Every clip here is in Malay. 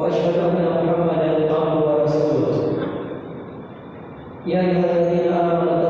وأشهد أن محمدا عبده ورسوله. يا أيها الذين آمنوا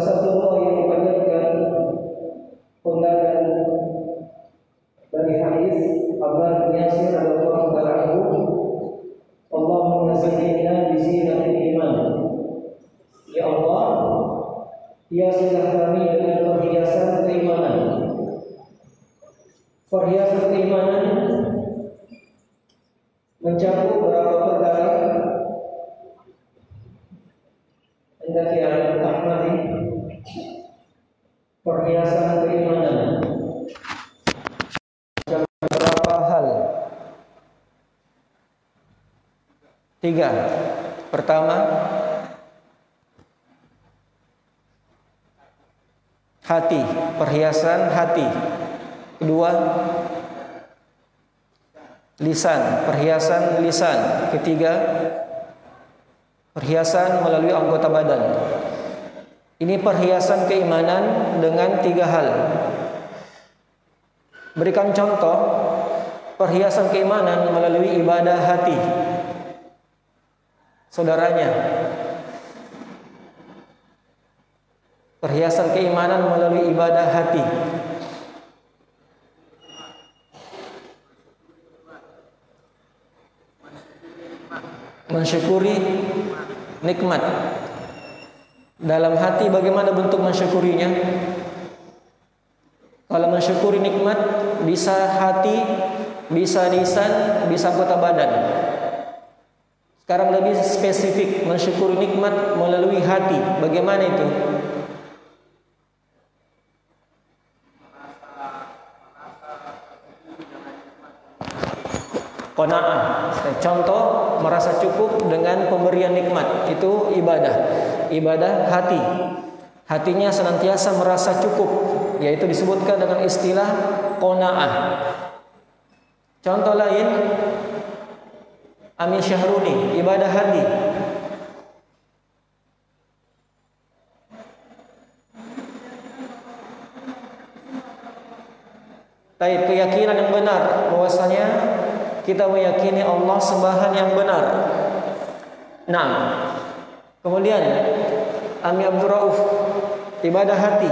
salah satu lisan, perhiasan lisan. Ketiga, perhiasan melalui anggota badan. Ini perhiasan keimanan dengan tiga hal. Berikan contoh perhiasan keimanan melalui ibadah hati. Saudaranya, perhiasan keimanan melalui ibadah hati. mensyukuri nikmat. Dalam hati bagaimana bentuk mensyukurinya? Kalau mensyukuri nikmat bisa hati bisa lisan bisa kota badan. Sekarang lebih spesifik mensyukuri nikmat melalui hati. Bagaimana itu? Kona'ah Contoh merasa cukup dengan pemberian nikmat itu ibadah. Ibadah hati. Hatinya senantiasa merasa cukup yaitu disebutkan dengan istilah qanaah. Contoh lain Amin Syahruni, ibadah hati. Tapi keyakinan yang benar bahwasanya kita meyakini Allah sembahan yang benar. Nah, kemudian Ami Abdul Rauf ibadah hati.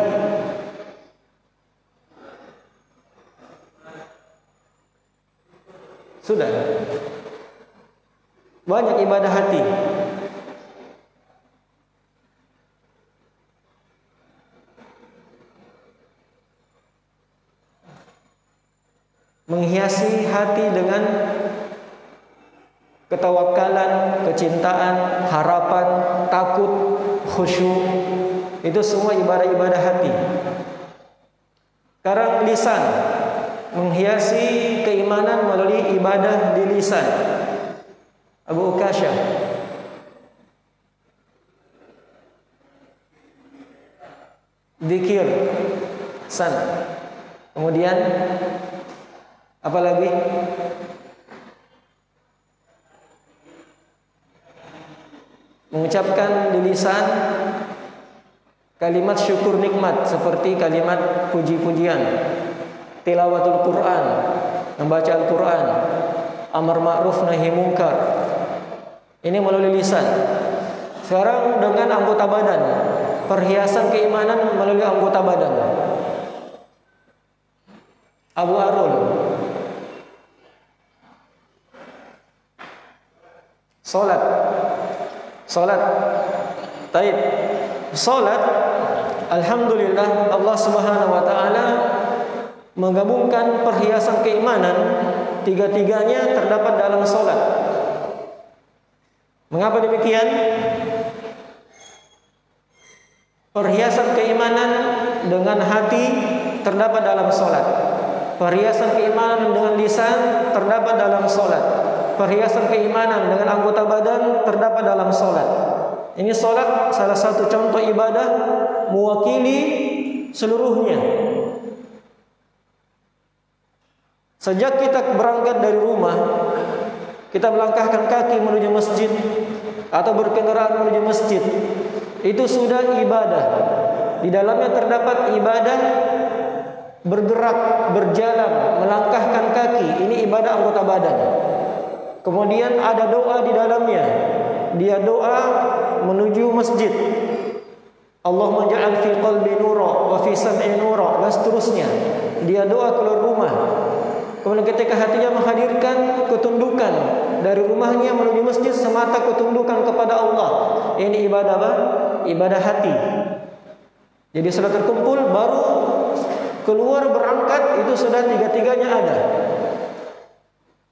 Sudah. Banyak ibadah hati. Menghiasi hati dengan ketawakalan, kecintaan, harapan, takut, khusyuk. Itu semua ibadah-ibadah hati. Sekarang lisan menghiasi keimanan melalui ibadah di lisan. Abu Ukasha. Dikir. San. Kemudian apa lagi? Mengucapkan di lisan kalimat syukur nikmat seperti kalimat puji-pujian, tilawatul Quran, membaca Al-Quran, amar ma'ruf nahi mungkar. Ini melalui lisan. Sekarang dengan anggota badan, perhiasan keimanan melalui anggota badan. Abu Arul Salat Salat Taib Salat Alhamdulillah Allah Subhanahu wa taala menggabungkan perhiasan keimanan tiga-tiganya terdapat dalam salat. Mengapa demikian? Perhiasan keimanan dengan hati terdapat dalam salat. Perhiasan keimanan dengan lisan terdapat dalam salat. Perhiasan keimanan dengan anggota badan terdapat dalam salat. Ini salat salah satu contoh ibadah mewakili seluruhnya. Sejak kita berangkat dari rumah, kita melangkahkan kaki menuju masjid atau berkendaraan menuju masjid, itu sudah ibadah. Di dalamnya terdapat ibadah bergerak, berjalan, melangkahkan kaki. Ini ibadah anggota badan. Kemudian ada doa di dalamnya. Dia doa menuju masjid. Allah menja'al fi qalbi nura wa fi sam'i nura dan seterusnya. Dia doa keluar rumah. Kemudian ketika hatinya menghadirkan ketundukan dari rumahnya menuju masjid semata ketundukan kepada Allah. Ini ibadah apa? Ibadah hati. Jadi sudah terkumpul baru keluar berangkat itu sudah tiga-tiganya ada.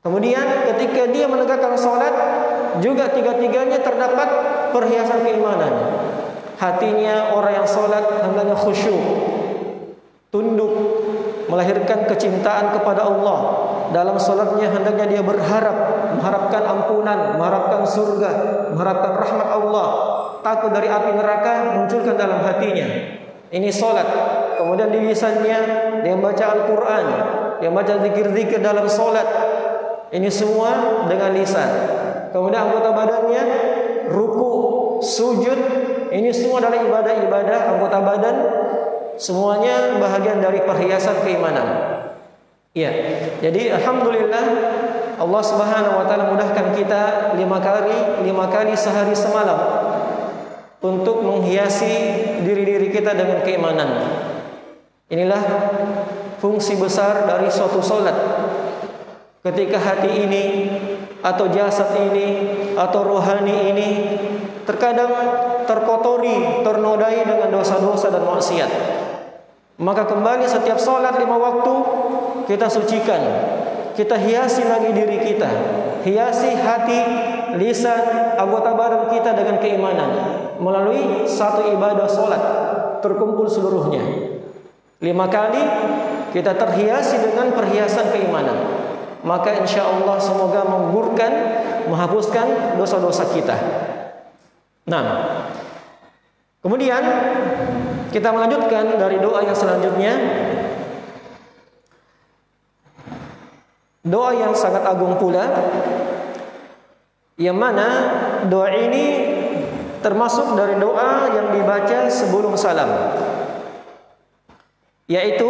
Kemudian ketika dia menegakkan salat juga tiga-tiganya terdapat perhiasan keimanan. Hatinya orang yang salat hendaknya khusyuk, tunduk, melahirkan kecintaan kepada Allah. Dalam salatnya hendaknya dia berharap, mengharapkan ampunan, mengharapkan surga, mengharapkan rahmat Allah, takut dari api neraka munculkan dalam hatinya. Ini salat. Kemudian di lisannya dia baca Al-Qur'an, dia baca zikir-zikir dalam salat. Ini semua dengan lisan. Kemudian anggota badannya ruku, sujud, ini semua adalah ibadah-ibadah anggota badan. Semuanya bahagian dari perhiasan keimanan. Ya. Jadi alhamdulillah Allah Subhanahu wa taala mudahkan kita lima kali, lima kali sehari semalam untuk menghiasi diri-diri kita dengan keimanan. Inilah fungsi besar dari suatu solat. Ketika hati ini atau jasad ini atau rohani ini terkadang terkotori, ternodai dengan dosa-dosa dan maksiat. Maka kembali setiap solat lima waktu kita sucikan, kita hiasi lagi diri kita, hiasi hati, lisan, anggota badan kita dengan keimanan melalui satu ibadah solat terkumpul seluruhnya. Lima kali kita terhiasi dengan perhiasan keimanan. Maka insya Allah semoga menggugurkan, menghapuskan dosa-dosa kita. Nah, kemudian kita melanjutkan dari doa yang selanjutnya. Doa yang sangat agung pula Yang mana doa ini termasuk dari doa yang dibaca sebelum salam Yaitu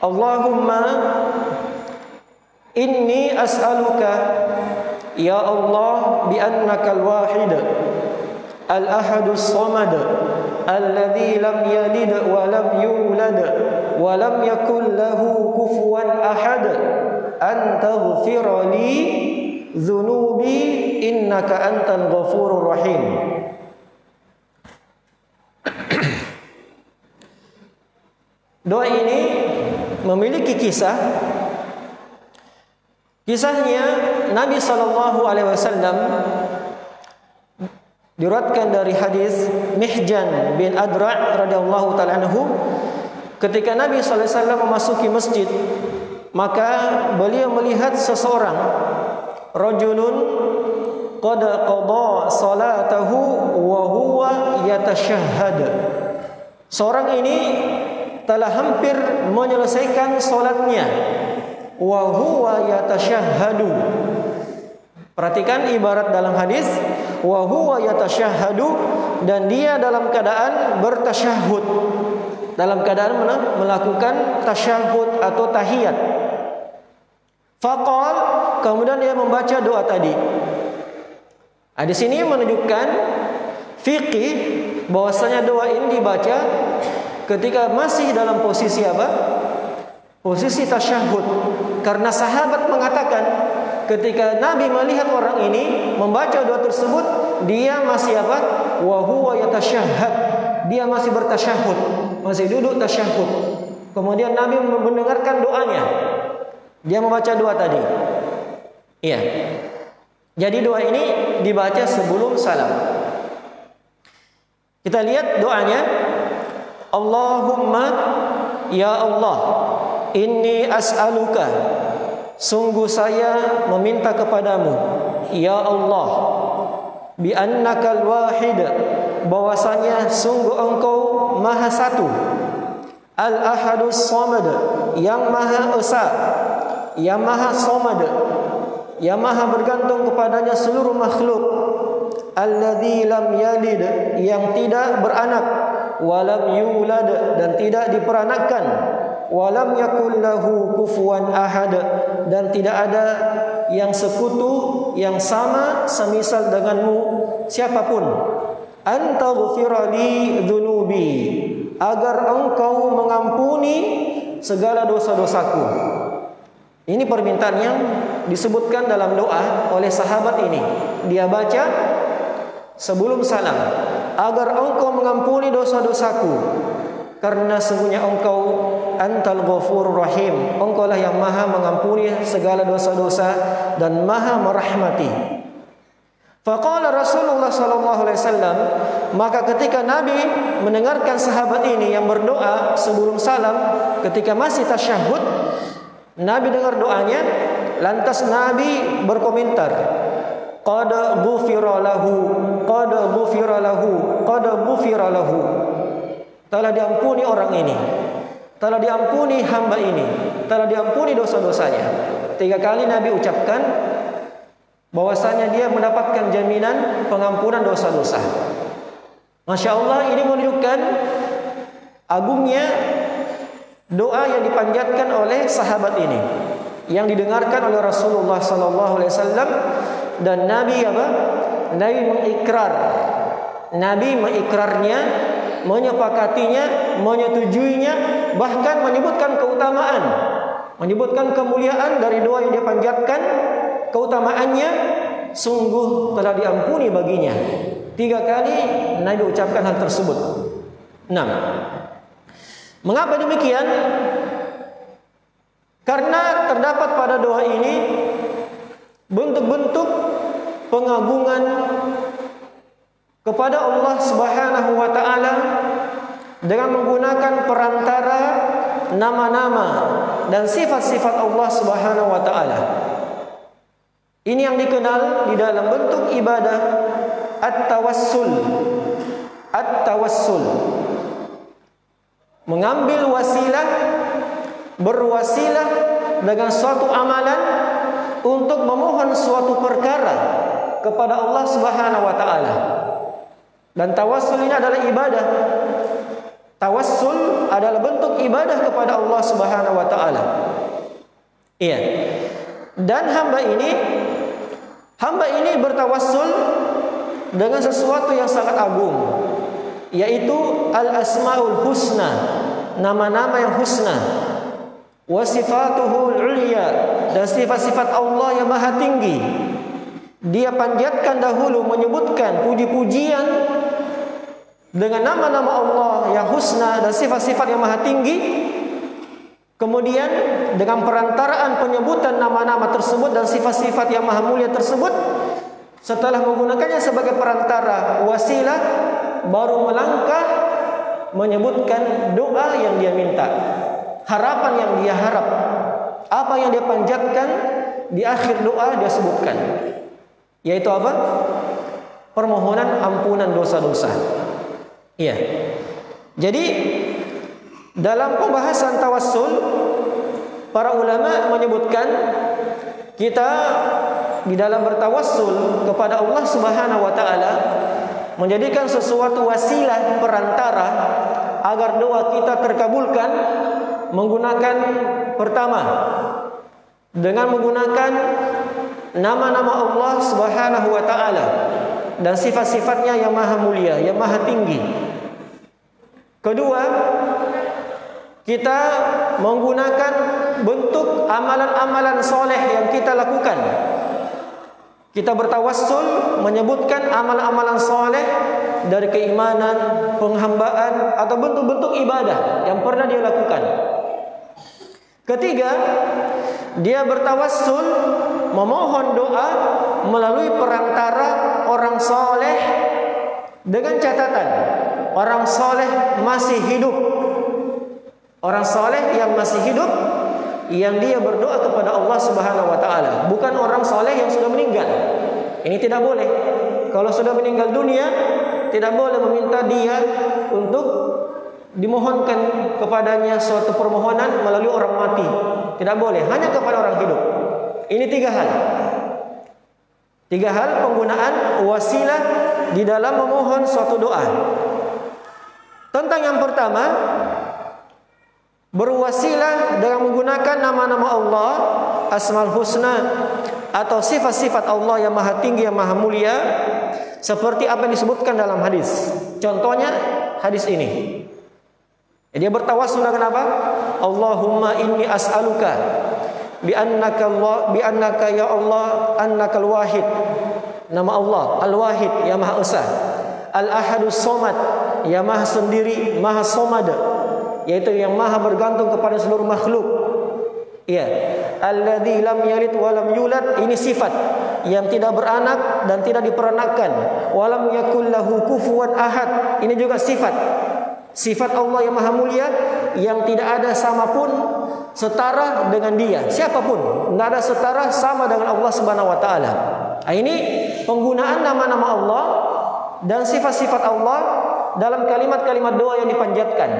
Allahumma Inni as'aluka ya Allah bi annakal wahid al ahad samad alladhi lam yalid wa lam yulad wa lam yakul lahu kufuwan ahad an taghfir li dhunubi innaka antal ghafurur rahim. Doa ini memiliki kisah Kisahnya Nabi sallallahu alaihi wasallam Diratkan dari hadis Mihjan bin Adra' radhiyallahu taala anhu ketika Nabi sallallahu alaihi wasallam memasuki masjid maka beliau melihat seseorang rajulun qad qada salatahu wa huwa yatashahhad. Seorang ini telah hampir menyelesaikan salatnya wa huwa yatashahhadu Perhatikan ibarat dalam hadis wa huwa yatashahhadu dan dia dalam keadaan bertasyahud. Dalam keadaan mana? melakukan tasyahud atau tahiyat. Faqal kemudian dia membaca doa tadi. Nah, di sini menunjukkan fikih bahwasanya doa ini dibaca ketika masih dalam posisi apa? Posisi tasyahud. Karena sahabat mengatakan ketika Nabi melihat orang ini membaca doa tersebut, dia masih apa? Wa huwa. Dia masih bertasyahud, masih duduk tasyahud. Kemudian Nabi mendengarkan doanya. Dia membaca doa tadi. Iya. Jadi doa ini dibaca sebelum salam. Kita lihat doanya. Allahumma ya Allah, inni as'aluka. Sungguh saya meminta kepadamu Ya Allah Bi annakal wahid bahwasanya sungguh engkau maha satu Al-ahadus samad Yang maha esa Yang maha samad Yang maha bergantung kepadanya seluruh makhluk Alladhi lam yalid Yang tidak beranak Walam yulad Dan tidak diperanakkan walam yakul lahu kufuwan ahad. Dan tidak ada yang sekutu yang sama semisal denganmu siapapun. Anta ghfirali dzunubi agar engkau mengampuni segala dosa-dosaku. Ini permintaan yang disebutkan dalam doa oleh sahabat ini. Dia baca sebelum salam agar engkau mengampuni dosa-dosaku karena sungguhnya engkau antal ghafur rahim. Engkau lah yang maha mengampuni segala dosa-dosa dan maha merahmati. Faqala Rasulullah sallallahu alaihi wasallam maka ketika Nabi mendengarkan sahabat ini yang berdoa sebelum salam ketika masih tasyahud Nabi dengar doanya lantas Nabi berkomentar qad ghufira lahu qad ghufira lahu qad ghufira lahu telah diampuni orang ini. Telah diampuni hamba ini. Telah diampuni dosa-dosanya. Tiga kali Nabi ucapkan bahwasanya dia mendapatkan jaminan pengampunan dosa-dosa. Masya Allah ini menunjukkan agungnya doa yang dipanjatkan oleh sahabat ini. Yang didengarkan oleh Rasulullah sallallahu alaihi wasallam dan Nabi apa? Nabi mengikrar. Nabi mengikrarnya menyepakatinya, menyetujuinya, bahkan menyebutkan keutamaan, menyebutkan kemuliaan dari doa yang dia panjatkan, keutamaannya sungguh telah diampuni baginya. Tiga kali Nabi ucapkan hal tersebut. Enam. Mengapa demikian? Karena terdapat pada doa ini bentuk-bentuk pengagungan kepada Allah Subhanahu wa taala dengan menggunakan perantara nama-nama dan sifat-sifat Allah Subhanahu wa taala. Ini yang dikenal di dalam bentuk ibadah at-tawassul. At-tawassul. Mengambil wasilah berwasilah dengan suatu amalan untuk memohon suatu perkara kepada Allah Subhanahu wa taala. Dan tawassul ini adalah ibadah. Tawassul adalah bentuk ibadah kepada Allah Subhanahu wa taala. Iya. Dan hamba ini hamba ini bertawassul dengan sesuatu yang sangat agung. yaitu al-asmaul husna nama-nama yang husna wa sifatuhu ulia dan sifat-sifat Allah yang maha tinggi dia panjatkan dahulu menyebutkan puji-pujian dengan nama-nama Allah yang husna dan sifat-sifat yang maha tinggi kemudian dengan perantaraan penyebutan nama-nama tersebut dan sifat-sifat yang maha mulia tersebut setelah menggunakannya sebagai perantara wasilah baru melangkah menyebutkan doa yang dia minta harapan yang dia harap apa yang dia panjatkan di akhir doa dia sebutkan yaitu apa? Permohonan ampunan dosa-dosa iya jadi dalam pembahasan tawassul para ulama menyebutkan kita di dalam bertawassul kepada Allah Subhanahu wa taala menjadikan sesuatu wasilah perantara agar doa kita terkabulkan menggunakan pertama dengan menggunakan nama-nama Allah Subhanahu wa taala dan sifat-sifatnya yang maha mulia, yang maha tinggi. Kedua, kita menggunakan bentuk amalan-amalan soleh yang kita lakukan kita bertawassul menyebutkan amalan-amalan soleh dari keimanan, penghambaan atau bentuk-bentuk ibadah yang pernah dia lakukan. Ketiga, dia bertawassul memohon doa melalui perantara orang soleh dengan catatan orang soleh masih hidup. Orang soleh yang masih hidup yang dia berdoa kepada Allah Subhanahu wa taala, bukan orang soleh yang sudah meninggal. Ini tidak boleh. Kalau sudah meninggal dunia, tidak boleh meminta dia untuk dimohonkan kepadanya suatu permohonan melalui orang mati. Tidak boleh, hanya kepada orang hidup. Ini tiga hal. Tiga hal penggunaan wasilah di dalam memohon suatu doa. Tentang yang pertama, berwasilah dengan menggunakan nama-nama Allah Asmaul Husna atau sifat-sifat Allah yang maha tinggi yang maha mulia seperti apa yang disebutkan dalam hadis. Contohnya hadis ini. Dia bertawassul dengan apa? Allahumma inni as'aluka bi annaka Allah bi annaka ya Allah annakal wahid. Nama Allah Al-Wahid yang Maha Esa. Al-Ahadus Somad yang Maha sendiri, Maha Somad yaitu yang maha bergantung kepada seluruh makhluk. Ya. Alladzi lam yalid wa lam yulad ini sifat yang tidak beranak dan tidak diperanakkan. Walam yakul lahu kufuwan ahad. Ini juga sifat. Sifat Allah yang maha mulia yang tidak ada sama pun setara dengan dia. Siapapun tidak ada setara sama dengan Allah Subhanahu wa taala. Ini penggunaan nama-nama Allah dan sifat-sifat Allah dalam kalimat-kalimat doa yang dipanjatkan.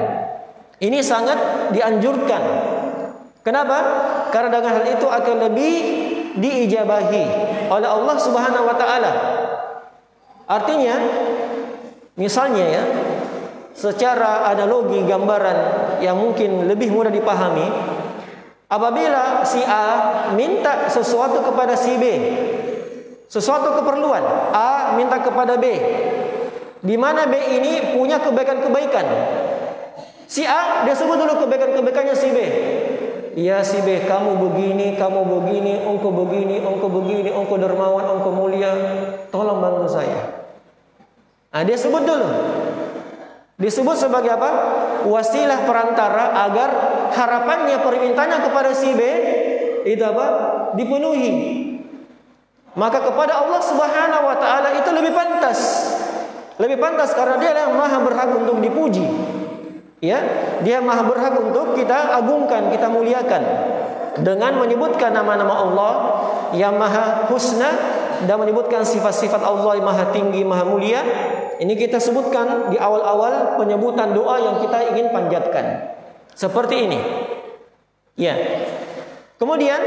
Ini sangat dianjurkan. Kenapa? Karena dengan hal itu akan lebih diijabahi oleh Allah Subhanahu wa taala. Artinya misalnya ya secara analogi gambaran yang mungkin lebih mudah dipahami apabila si A minta sesuatu kepada si B sesuatu keperluan A minta kepada B di mana B ini punya kebaikan-kebaikan Si A dia sebut dulu kebaikan-kebaikannya si B. Ya si B, kamu begini, kamu begini, engkau begini, engkau begini, engkau dermawan, engkau mulia. Tolong bantu saya. Nah, dia sebut dulu. Disebut sebagai apa? Wasilah perantara agar harapannya permintaannya kepada si B itu apa? Dipenuhi. Maka kepada Allah Subhanahu wa taala itu lebih pantas. Lebih pantas karena dia yang maha berhak untuk dipuji. Ya dia maha berhak untuk kita agungkan kita muliakan. Dengan menyebutkan nama-nama Allah yang maha husna dan menyebutkan sifat-sifat Allah yang maha tinggi maha mulia ini kita sebutkan di awal-awal penyebutan doa yang kita ingin panjatkan. Seperti ini. Ya. Kemudian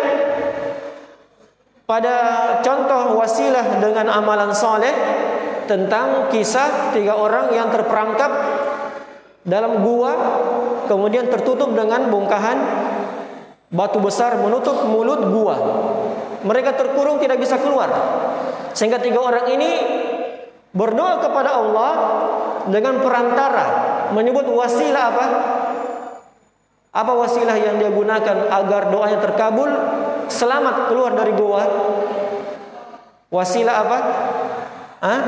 pada contoh wasilah dengan amalan soleh tentang kisah tiga orang yang terperangkap dalam gua kemudian tertutup dengan bongkahan batu besar menutup mulut gua. Mereka terkurung tidak bisa keluar. Sehingga tiga orang ini Berdoa kepada Allah dengan perantara menyebut wasilah apa? Apa wasilah yang dia gunakan agar doanya terkabul selamat keluar dari goa? Wasilah apa? Hah?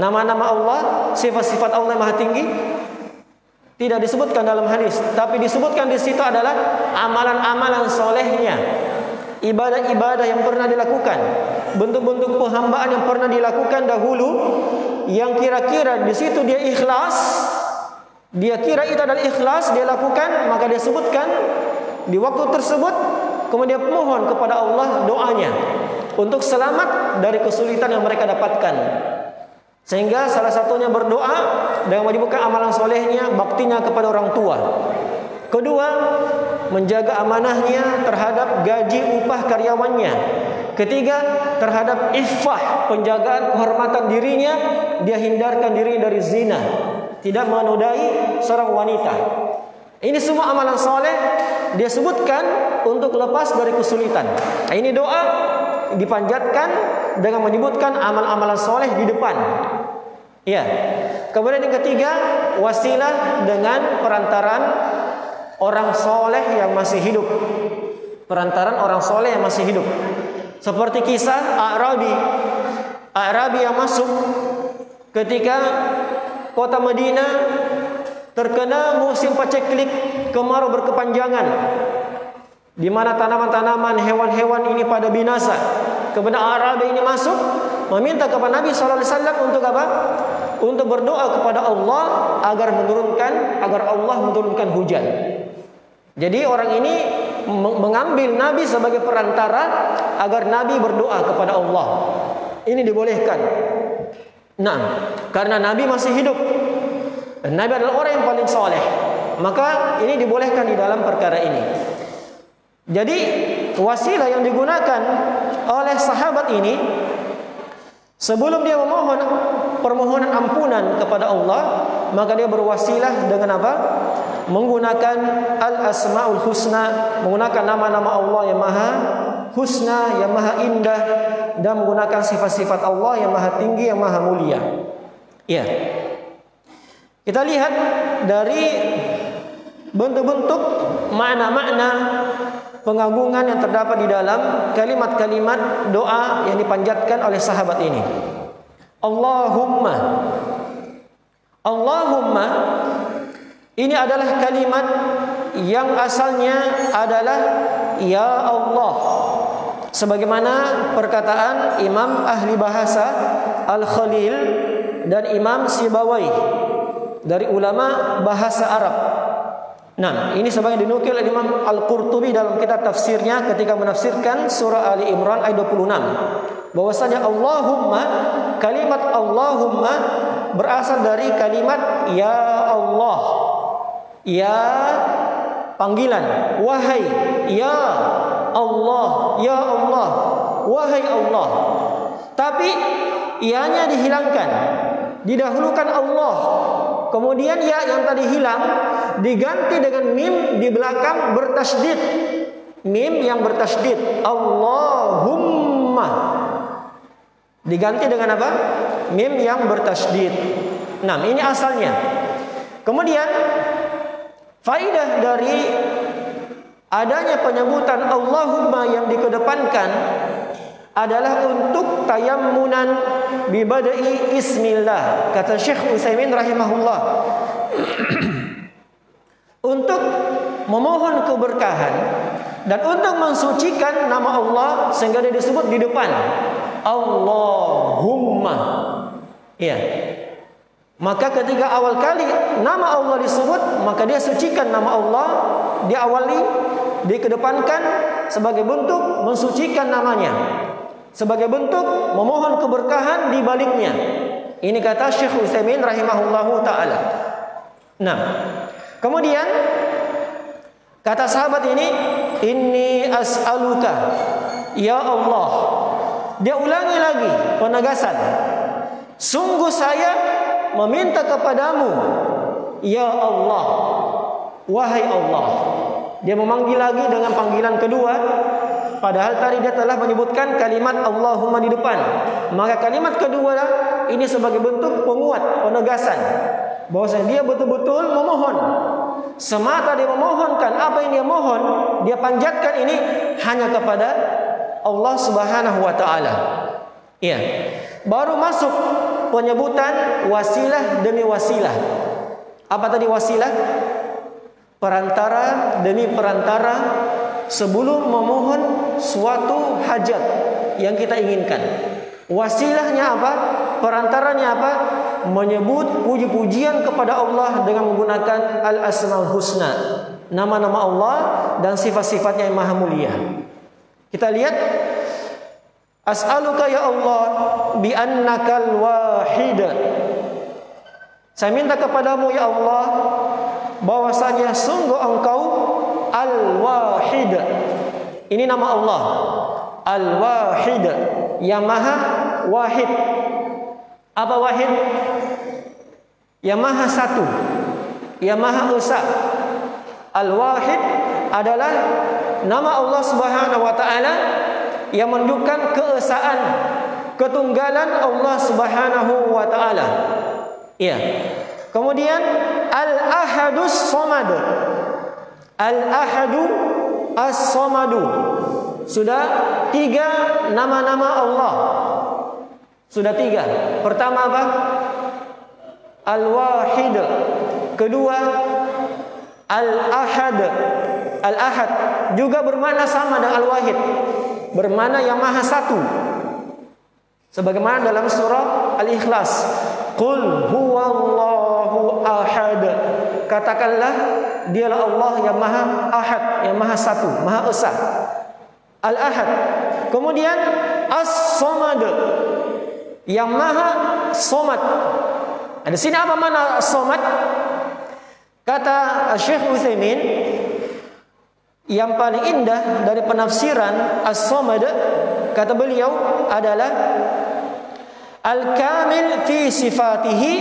Nama-nama Allah, sifat-sifat Allah yang maha tinggi tidak disebutkan dalam hadis, tapi disebutkan di situ adalah amalan-amalan solehnya, ibadah-ibadah yang pernah dilakukan, bentuk-bentuk penghambaan yang pernah dilakukan dahulu, yang kira-kira di situ dia ikhlas, dia kira itu adalah ikhlas, dia lakukan, maka dia sebutkan di waktu tersebut, kemudian mohon kepada Allah doanya. Untuk selamat dari kesulitan yang mereka dapatkan. Sehingga salah satunya berdoa dengan menyebutkan amalan solehnya, baktinya kepada orang tua. Kedua, menjaga amanahnya terhadap gaji upah karyawannya. Ketiga, terhadap ifah, penjagaan kehormatan dirinya, dia hindarkan diri dari zina. Tidak menodai seorang wanita. Ini semua amalan soleh dia sebutkan untuk lepas dari kesulitan. Ini doa dipanjatkan dengan menyebutkan amal-amalan soleh di depan. Ya. Kemudian yang ketiga, wasilah dengan perantaran orang soleh yang masih hidup. Perantaran orang soleh yang masih hidup. Seperti kisah Arabi. Arabi yang masuk ketika kota Madinah terkena musim paceklik kemarau berkepanjangan di mana tanaman-tanaman hewan-hewan ini pada binasa. Kemudian Arabi ini masuk meminta kepada Nabi sallallahu alaihi wasallam untuk apa? Untuk berdoa kepada Allah agar menurunkan agar Allah menurunkan hujan. Jadi orang ini mengambil Nabi sebagai perantara agar Nabi berdoa kepada Allah. Ini dibolehkan. Nah, karena Nabi masih hidup. Dan Nabi adalah orang yang paling soleh. Maka ini dibolehkan di dalam perkara ini. Jadi wasilah yang digunakan oleh sahabat ini Sebelum dia memohon permohonan ampunan kepada Allah, maka dia berwasilah dengan apa? Menggunakan al-asmaul husna, menggunakan nama-nama Allah yang maha husna, yang maha indah dan menggunakan sifat-sifat Allah yang maha tinggi, yang maha mulia. Ya. Kita lihat dari bentuk-bentuk makna-makna pengagungan yang terdapat di dalam kalimat-kalimat doa yang dipanjatkan oleh sahabat ini. Allahumma Allahumma ini adalah kalimat yang asalnya adalah ya Allah. Sebagaimana perkataan Imam ahli bahasa Al-Khalil dan Imam Sibawai dari ulama bahasa Arab Nah, ini sebagai dinukil oleh Imam Al-Qurtubi dalam kitab tafsirnya ketika menafsirkan surah Ali Imran ayat 26. Bahwasanya Allahumma kalimat Allahumma berasal dari kalimat ya Allah. Ya panggilan, wahai ya Allah, ya Allah, wahai Allah. Tapi ianya dihilangkan. Didahulukan Allah Kemudian ya yang tadi hilang diganti dengan mim di belakang bertasydid. Mim yang bertasydid. Allahumma. Diganti dengan apa? Mim yang bertasydid. Nah, ini asalnya. Kemudian faidah dari adanya penyebutan Allahumma yang dikedepankan adalah untuk tayammunan bibadai ismillah kata Syekh Utsaimin rahimahullah. Untuk memohon keberkahan dan untuk mensucikan nama Allah sehingga dia disebut di depan. Allahumma. Ya. Maka ketika awal kali nama Allah disebut maka dia sucikan nama Allah diawali dikedepankan sebagai bentuk mensucikan namanya sebagai bentuk memohon keberkahan di baliknya. Ini kata Syekh Utsaimin rahimahullahu taala. Nah, kemudian kata sahabat ini, "Inni as'aluka ya Allah." Dia ulangi lagi penegasan. Sungguh saya meminta kepadamu ya Allah. Wahai Allah. Dia memanggil lagi dengan panggilan kedua padahal tadi dia telah menyebutkan kalimat Allahumma di depan. Maka kalimat kedua lah, ini sebagai bentuk penguat, penegasan bahwasanya dia betul-betul memohon. Semata dia memohonkan apa yang dia mohon, dia panjatkan ini hanya kepada Allah Subhanahu wa taala. Iya. Baru masuk penyebutan wasilah demi wasilah. Apa tadi wasilah? Perantara demi perantara sebelum memohon suatu hajat yang kita inginkan. Wasilahnya apa? Perantaranya apa? Menyebut puji-pujian kepada Allah dengan menggunakan Al-Asmaul Husna. Nama-nama Allah dan sifat-sifatnya yang maha mulia. Kita lihat As'aluka ya Allah bi annakal wahid. Saya minta kepadamu ya Allah bahwasanya sungguh engkau al-wahid. Ini nama Allah. Al-wahid yang maha wahid. Apa wahid? Yang maha satu. Yang maha esa. Al-wahid adalah nama Allah Subhanahu wa taala yang menunjukkan keesaan ketunggalan Allah Subhanahu wa taala. Iya. Kemudian al-ahadus samad. Al-ahadu as-samadu. Sudah tiga nama-nama Allah. Sudah tiga. Pertama apa? Al-wahid. Kedua Al-ahad. Al-ahad juga bermakna sama dengan Al-wahid bermana yang maha satu sebagaimana dalam surah al-ikhlas qul huwallahu ahad katakanlah dialah Allah yang maha ahad yang maha satu maha esa. Al-ahad. Kemudian as-samad. Yang maha somad. Ada sini apa mana somad? Kata Syekh Utsaimin yang paling indah dari penafsiran As-Samad kata beliau adalah Al-Kamil fi sifatihi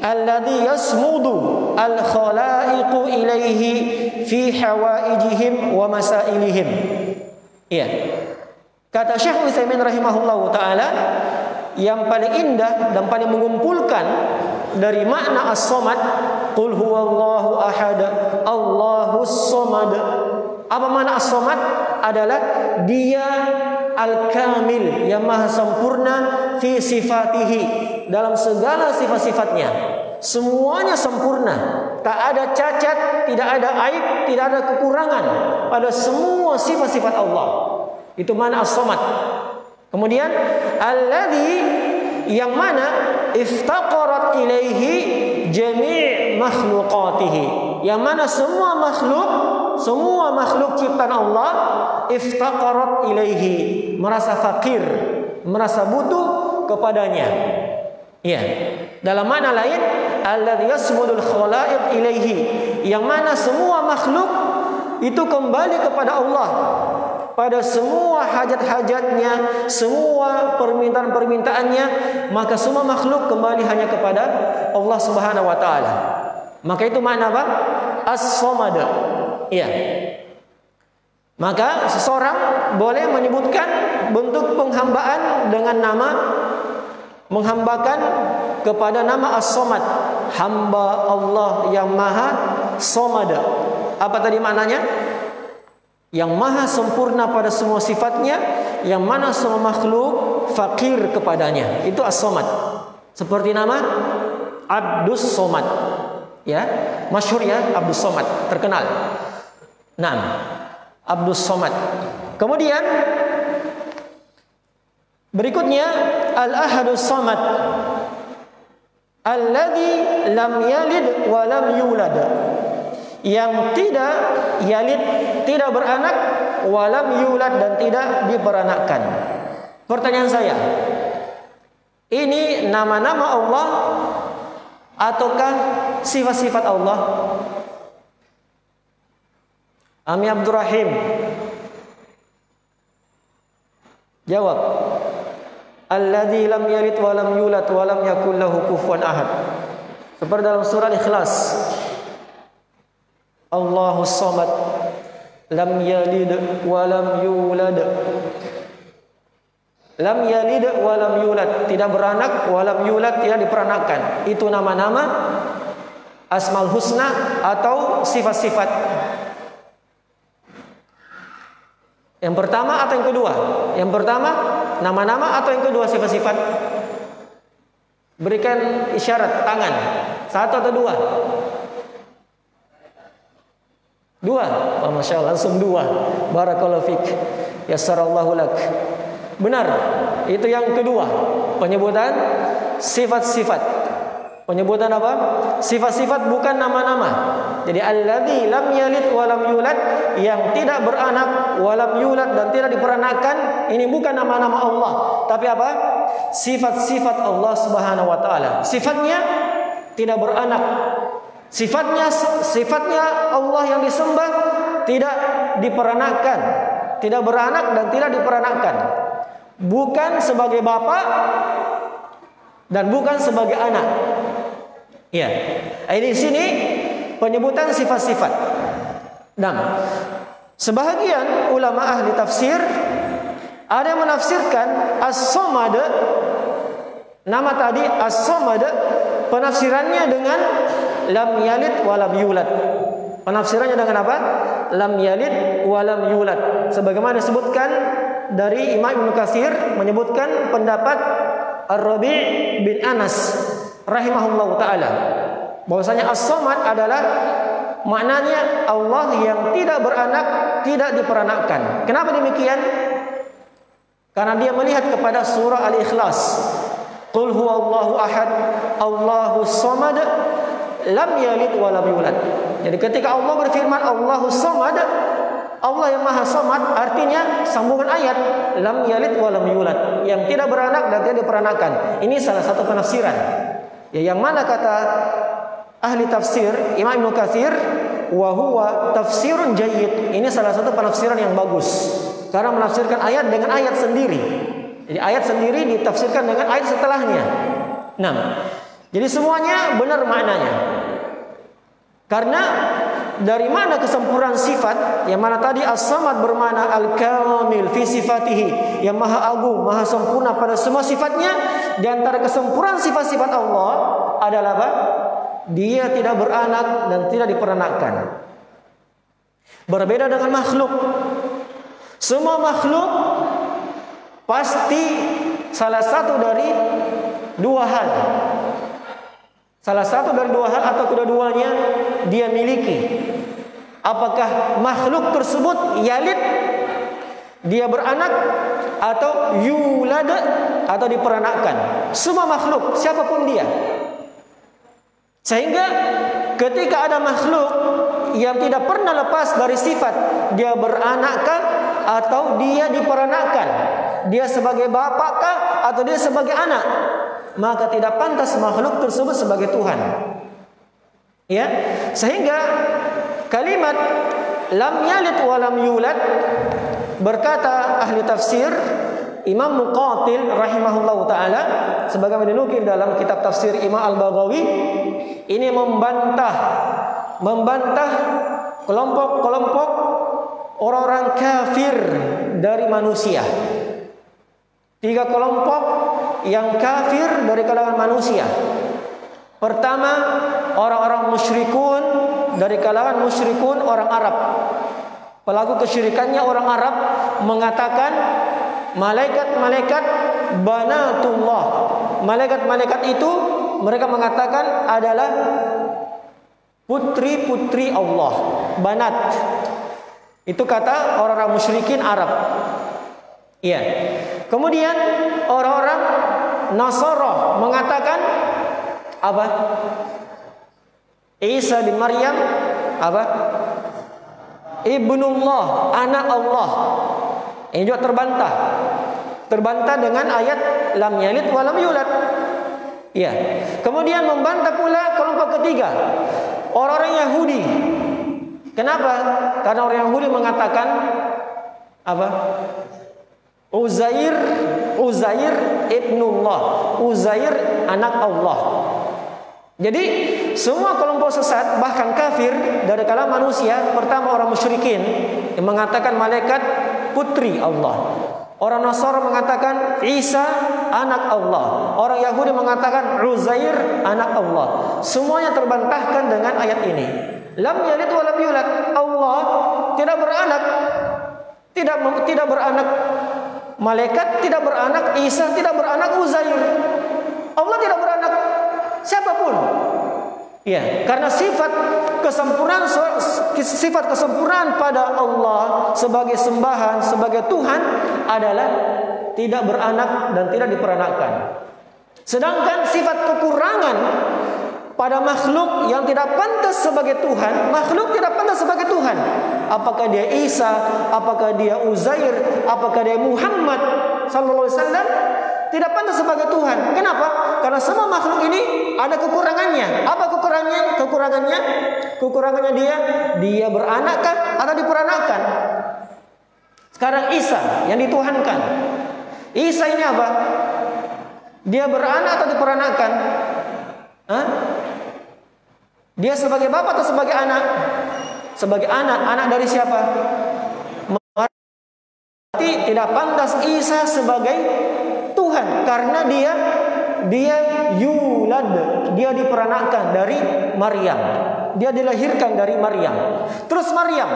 alladhi yasmudu al-khalaiqu ilaihi fi hawaijihim wa masailihim. Iya. Kata Syekh Utsaimin rahimahullahu taala yang paling indah dan paling mengumpulkan dari makna as-samad qul huwallahu ahad Allahus samad apa makna as-samad? Adalah dia al-kamil yang maha sempurna fi sifatihi dalam segala sifat-sifatnya. Semuanya sempurna. Tak ada cacat, tidak ada aib, tidak ada kekurangan pada semua sifat-sifat Allah. Itu mana as-samad. Kemudian alladhi yang mana iftaqarat ilaihi jami' makhluqatihi. Yang mana semua makhluk semua makhluk ciptaan Allah iftaqarat ilaihi merasa fakir merasa butuh kepadanya ya. Dalam mana lain? Alladhi yasmudul khalaiq ilaihi. Yang mana semua makhluk itu kembali kepada Allah. Pada semua hajat-hajatnya semua permintaan-permintaannya maka semua makhluk kembali hanya kepada Allah Subhanahu wa taala. Maka itu makna apa? As-samad. Iya. Maka seseorang boleh menyebutkan bentuk penghambaan dengan nama menghambakan kepada nama As-Samad, hamba Allah yang Maha Samad. Apa tadi maknanya? Yang maha sempurna pada semua sifatnya, yang mana semua makhluk fakir kepadanya. Itu As-Samad. Seperti nama Abdus Somad. Ya, masyhur ya Abdus Somad, terkenal. Naam. Abdus Somad. Kemudian berikutnya Al-Ahadus Somad. Alladhi lam yalid wa lam yulad. Yang tidak yalid, tidak beranak, walam yulad dan tidak diperanakkan. Pertanyaan saya, ini nama-nama Allah ataukah sifat-sifat Allah? Ami Abdul Rahim. Jawab. Alladzi lam yalid wa lam yulad wa lam yakul lahu kufuwan ahad. Seperti dalam surah Ikhlas. Allahu Samad lam yalid wa lam yulad lam yalid wa lam yulad tidak beranak wa lam yulad tidak diperanakkan itu nama-nama asmaul husna atau sifat-sifat yang pertama atau yang kedua yang pertama nama-nama atau yang kedua sifat-sifat berikan isyarat tangan satu atau dua Dua. Oh, Masya Allah, langsung dua. Barakallahu fik. Yassarallahu lak. Benar. Itu yang kedua. Penyebutan sifat-sifat. Penyebutan apa? Sifat-sifat bukan nama-nama. Jadi alladzi lam yalid wa lam yulad yang tidak beranak wa lam yulad dan tidak diperanakan ini bukan nama-nama Allah, tapi apa? Sifat-sifat Allah Subhanahu wa taala. Sifatnya tidak beranak, Sifatnya sifatnya Allah yang disembah tidak diperanakan, tidak beranak dan tidak diperanakan. Bukan sebagai bapa dan bukan sebagai anak. Ya. Ini sini penyebutan sifat-sifat. Dan sebahagian ulama ahli tafsir ada yang menafsirkan as-samad nama tadi as-samad penafsirannya dengan lam yalid wa lam yulad. Penafsirannya dengan apa? Lam yalid wa lam yulad. Sebagaimana disebutkan dari Imam Ibnu Katsir menyebutkan pendapat Ar-Rabi' bin Anas rahimahullahu taala bahwasanya as-samad adalah maknanya Allah yang tidak beranak, tidak diperanakkan. Kenapa demikian? Karena dia melihat kepada surah Al-Ikhlas. Qul huwallahu ahad, Allahus samad, lam yalid wa lam yulad. Jadi ketika Allah berfirman Allahu samad, Allah yang Maha Samad artinya sambungan ayat lam yalid wa lam yulad yang tidak beranak dan tidak diperanakan. Ini salah satu penafsiran. Ya yang mana kata ahli tafsir Imam Ibnu Katsir wa huwa tafsirun jayyid. Ini salah satu penafsiran yang bagus. Karena menafsirkan ayat dengan ayat sendiri. Jadi ayat sendiri ditafsirkan dengan ayat setelahnya. Nah, jadi semuanya benar maknanya. Karena dari mana kesempurnaan sifat yang mana tadi as-samad bermakna al-kamil fi sifatihi yang maha agung, maha sempurna pada semua sifatnya di antara kesempurnaan sifat-sifat Allah adalah apa? Dia tidak beranak dan tidak diperanakkan. Berbeda dengan makhluk. Semua makhluk pasti salah satu dari dua hal Salah satu dari dua hal atau kedua-duanya dia miliki. Apakah makhluk tersebut yalid dia beranak atau yulad atau diperanakkan. Semua makhluk siapa pun dia. Sehingga ketika ada makhluk yang tidak pernah lepas dari sifat dia beranakkah atau dia diperanakkan. Dia sebagai bapakkah atau dia sebagai anak maka tidak pantas makhluk tersebut sebagai Tuhan. Ya, sehingga kalimat lam yalid wa lam yulad berkata ahli tafsir Imam Muqatil rahimahullahu taala sebagaimana dinukil dalam kitab tafsir Imam Al-Baghawi ini membantah membantah kelompok-kelompok orang-orang kafir dari manusia. Tiga kelompok yang kafir dari kalangan manusia. Pertama, orang-orang musyrikun dari kalangan musyrikun orang Arab. Pelaku kesyirikannya orang Arab mengatakan malaikat-malaikat banatullah. Malaikat-malaikat itu mereka mengatakan adalah putri-putri Allah, banat. Itu kata orang-orang musyrikin Arab. Iya. Kemudian orang-orang Nasara mengatakan apa? Isa bin Maryam apa? Ibnullah, anak Allah. Ini juga terbantah. Terbantah dengan ayat lam yalid wa lam yulad. Ya. Kemudian membantah pula kelompok ketiga. Orang-orang Yahudi. Kenapa? Karena orang Yahudi mengatakan apa? อุ zair ibnullah อุ zair anak Allah Jadi semua kelompok sesat bahkan kafir dari kalangan manusia pertama orang musyrikin yang mengatakan malaikat putri Allah. Orang Nasara mengatakan Isa anak Allah. Orang Yahudi mengatakan Uzair anak Allah. Semuanya terbantahkan dengan ayat ini. Lam yalid wa lam yulad. Allah tidak beranak. Tidak tidak beranak. Malaikat tidak beranak, Isa tidak beranak, Uzair. Allah tidak beranak siapapun. Ya, karena sifat kesempurnaan sifat kesempurnaan pada Allah sebagai sembahan, sebagai Tuhan adalah tidak beranak dan tidak diperanakkan. Sedangkan sifat kekurangan pada makhluk yang tidak pantas sebagai Tuhan, makhluk tidak pantas sebagai Tuhan. Apakah dia Isa, apakah dia Uzair, apakah dia Muhammad sallallahu alaihi wasallam tidak pantas sebagai Tuhan. Kenapa? Karena semua makhluk ini ada kekurangannya. Apa kekurangannya? Kekurangannya, kekurangannya dia, dia beranakkah atau diperanakkan? Sekarang Isa yang dituhankan. Isa ini apa? Dia beranak atau diperanakkan? Hah? Dia sebagai bapak atau sebagai anak? Sebagai anak. Anak dari siapa? Berarti tidak pantas Isa sebagai Tuhan karena dia dia yulad, dia diperanakkan dari Maryam. Dia dilahirkan dari Maryam. Terus Maryam,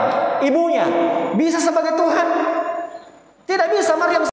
ibunya bisa sebagai Tuhan? Tidak bisa Maryam